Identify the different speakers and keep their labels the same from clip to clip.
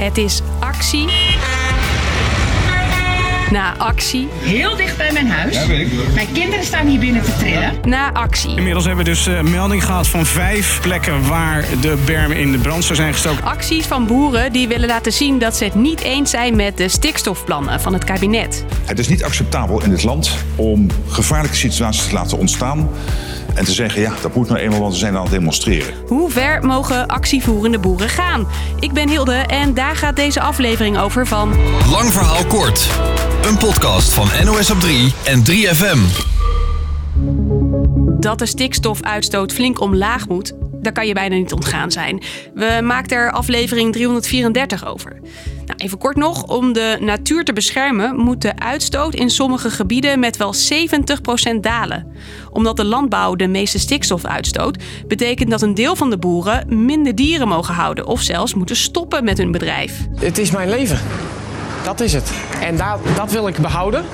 Speaker 1: Het is actie na actie.
Speaker 2: Heel dicht bij mijn huis. Mijn kinderen staan hier binnen te trillen.
Speaker 1: Na actie.
Speaker 3: Inmiddels hebben we dus uh, melding gehad van vijf plekken waar de bermen in de brand zou zijn gestoken.
Speaker 1: Acties van boeren die willen laten zien dat ze het niet eens zijn met de stikstofplannen van het kabinet.
Speaker 4: Het is niet acceptabel in dit land om gevaarlijke situaties te laten ontstaan. En te zeggen, ja, dat moet nou eenmaal, want we zijn aan het demonstreren.
Speaker 1: Hoe ver mogen actievoerende boeren gaan? Ik ben Hilde en daar gaat deze aflevering over van...
Speaker 5: Lang verhaal kort. Een podcast van NOS op 3 en 3FM.
Speaker 1: Dat de stikstofuitstoot flink omlaag moet, daar kan je bijna niet ontgaan zijn. We maakten er aflevering 334 over. Nou, even kort nog, om de natuur te beschermen moet de uitstoot in sommige gebieden met wel 70% dalen. Omdat de landbouw de meeste stikstof uitstoot, betekent dat een deel van de boeren minder dieren mogen houden of zelfs moeten stoppen met hun bedrijf.
Speaker 6: Het is mijn leven. Dat is het. En dat wil ik behouden.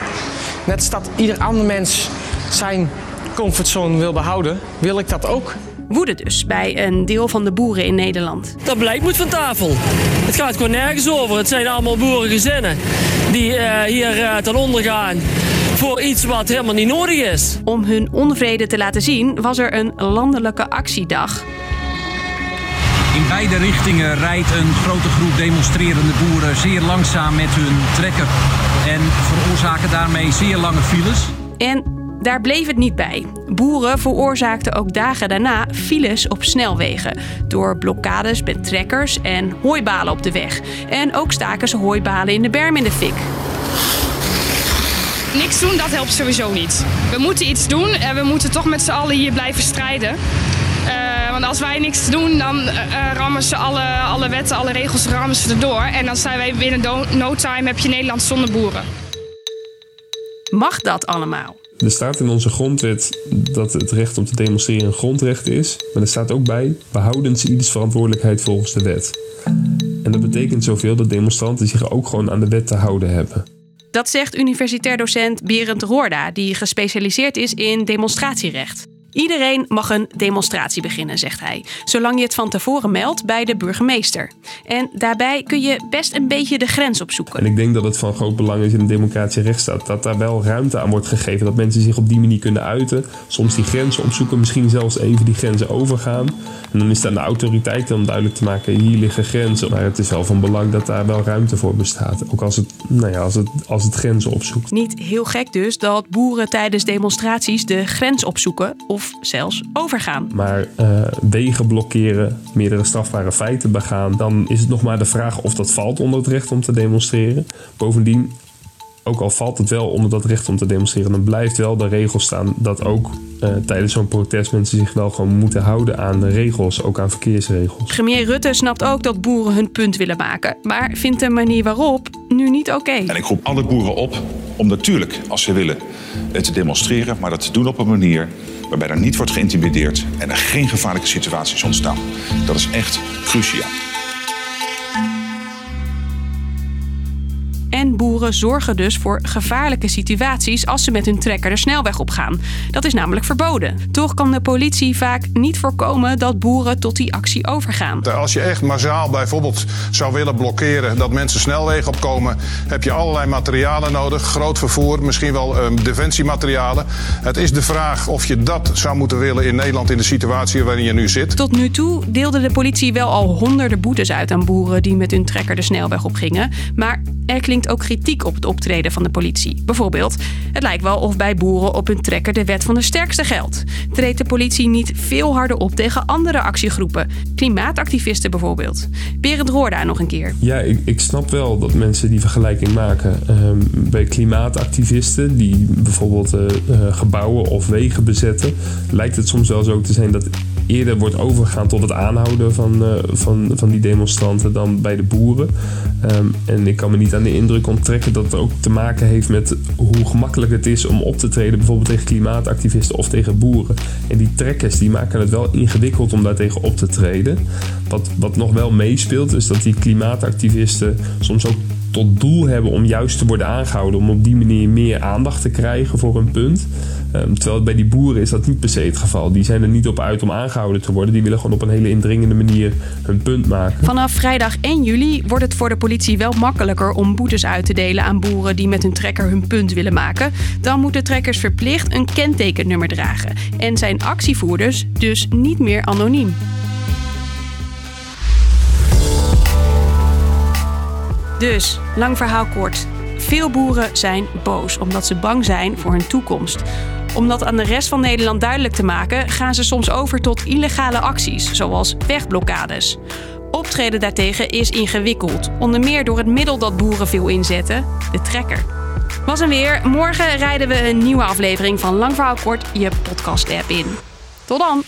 Speaker 6: Net als dat ieder ander mens zijn comfortzone wil behouden, wil ik dat ook.
Speaker 1: Woede dus bij een deel van de boeren in Nederland.
Speaker 7: Dat beleid moet van tafel. Het gaat gewoon nergens over. Het zijn allemaal boerengezinnen die uh, hier uh, ten onder gaan voor iets wat helemaal niet nodig is.
Speaker 1: Om hun onvrede te laten zien was er een landelijke actiedag.
Speaker 8: In beide richtingen rijdt een grote groep demonstrerende boeren zeer langzaam met hun trekker en veroorzaken daarmee zeer lange files.
Speaker 1: En daar bleef het niet bij. Boeren veroorzaakten ook dagen daarna files op snelwegen. Door blokkades met trekkers en hooibalen op de weg. En ook staken ze hooibalen in de berm in de fik.
Speaker 9: Niks doen, dat helpt sowieso niet. We moeten iets doen en we moeten toch met z'n allen hier blijven strijden. Uh, want als wij niks doen, dan uh, rammen ze alle, alle wetten, alle regels rammen ze erdoor. En dan zijn wij binnen no time heb je Nederland zonder boeren.
Speaker 1: Mag dat allemaal?
Speaker 10: Er staat in onze grondwet dat het recht om te demonstreren een grondrecht is. Maar er staat ook bij, behoudens ieders verantwoordelijkheid volgens de wet. En dat betekent zoveel dat demonstranten zich ook gewoon aan de wet te houden hebben.
Speaker 1: Dat zegt universitair docent Berend Roorda, die gespecialiseerd is in demonstratierecht. Iedereen mag een demonstratie beginnen, zegt hij, zolang je het van tevoren meldt bij de burgemeester. En daarbij kun je best een beetje de grens opzoeken.
Speaker 10: En ik denk dat het van groot belang is in een democratische rechtsstaat dat daar wel ruimte aan wordt gegeven, dat mensen zich op die manier kunnen uiten, soms die grenzen opzoeken, misschien zelfs even die grenzen overgaan. En dan is het aan de autoriteiten om duidelijk te maken, hier liggen grenzen. Maar het is wel van belang dat daar wel ruimte voor bestaat, ook als het, nou ja, als het, als het grenzen opzoekt.
Speaker 1: Niet heel gek dus dat boeren tijdens demonstraties de grens opzoeken of zelfs overgaan.
Speaker 10: Maar uh, wegen blokkeren, meerdere strafbare feiten begaan, dan is het nog maar de vraag of dat valt onder het recht om te demonstreren. Bovendien, ook al valt het wel onder dat recht om te demonstreren, dan blijft wel de regel staan dat ook uh, tijdens zo'n protest mensen zich wel gewoon moeten houden aan de regels, ook aan verkeersregels.
Speaker 1: Premier Rutte snapt ook dat boeren hun punt willen maken, maar vindt de manier waarop nu niet oké. Okay.
Speaker 4: En ik roep alle boeren op om natuurlijk, als ze willen, te demonstreren, maar dat te doen op een manier waarbij er niet wordt geïntimideerd en er geen gevaarlijke situaties ontstaan. Dat is echt cruciaal.
Speaker 1: Boeren zorgen dus voor gevaarlijke situaties als ze met hun trekker de snelweg opgaan. Dat is namelijk verboden. Toch kan de politie vaak niet voorkomen dat boeren tot die actie overgaan.
Speaker 11: Als je echt massaal bijvoorbeeld zou willen blokkeren dat mensen snelwegen opkomen, heb je allerlei materialen nodig. Groot vervoer, misschien wel um, defensiematerialen. Het is de vraag of je dat zou moeten willen in Nederland in de situatie waarin je nu zit.
Speaker 1: Tot nu toe deelde de politie wel al honderden boetes uit aan boeren die met hun trekker de snelweg opgingen. Maar er klinkt ook kritiek op het optreden van de politie. Bijvoorbeeld, het lijkt wel of bij boeren op hun trekker de wet van de sterkste geldt. Treedt de politie niet veel harder op tegen andere actiegroepen? Klimaatactivisten bijvoorbeeld. Berend Roorda nog een keer.
Speaker 10: Ja, ik, ik snap wel dat mensen die vergelijking maken. Um, bij klimaatactivisten die bijvoorbeeld uh, gebouwen of wegen bezetten, lijkt het soms wel zo te zijn dat eerder wordt overgegaan tot het aanhouden van, uh, van, van die demonstranten dan bij de boeren. Um, en ik kan me niet aan de indruk onttrekken dat het ook te maken heeft met hoe gemakkelijk het is om op te treden, bijvoorbeeld tegen klimaatactivisten of tegen boeren. En die trekkers die maken het wel ingewikkeld om daartegen op te treden. Wat, wat nog wel meespeelt, is dat die klimaatactivisten soms ook tot doel hebben om juist te worden aangehouden. Om op die manier meer aandacht te krijgen voor hun punt. Ehm, terwijl bij die boeren is dat niet per se het geval. Die zijn er niet op uit om aangehouden te worden. Die willen gewoon op een hele indringende manier hun punt maken.
Speaker 1: Vanaf vrijdag 1 juli wordt het voor de politie wel makkelijker om boetes uit te delen aan boeren die met hun trekker hun punt willen maken. Dan moeten trekkers verplicht een kentekennummer dragen. En zijn actievoerders dus niet meer anoniem. Dus, lang verhaal kort. Veel boeren zijn boos omdat ze bang zijn voor hun toekomst. Om dat aan de rest van Nederland duidelijk te maken, gaan ze soms over tot illegale acties, zoals wegblokkades. Optreden daartegen is ingewikkeld, onder meer door het middel dat boeren veel inzetten: de trekker. Was en weer, morgen rijden we een nieuwe aflevering van Lang Verhaal Kort, je podcast-app in. Tot dan!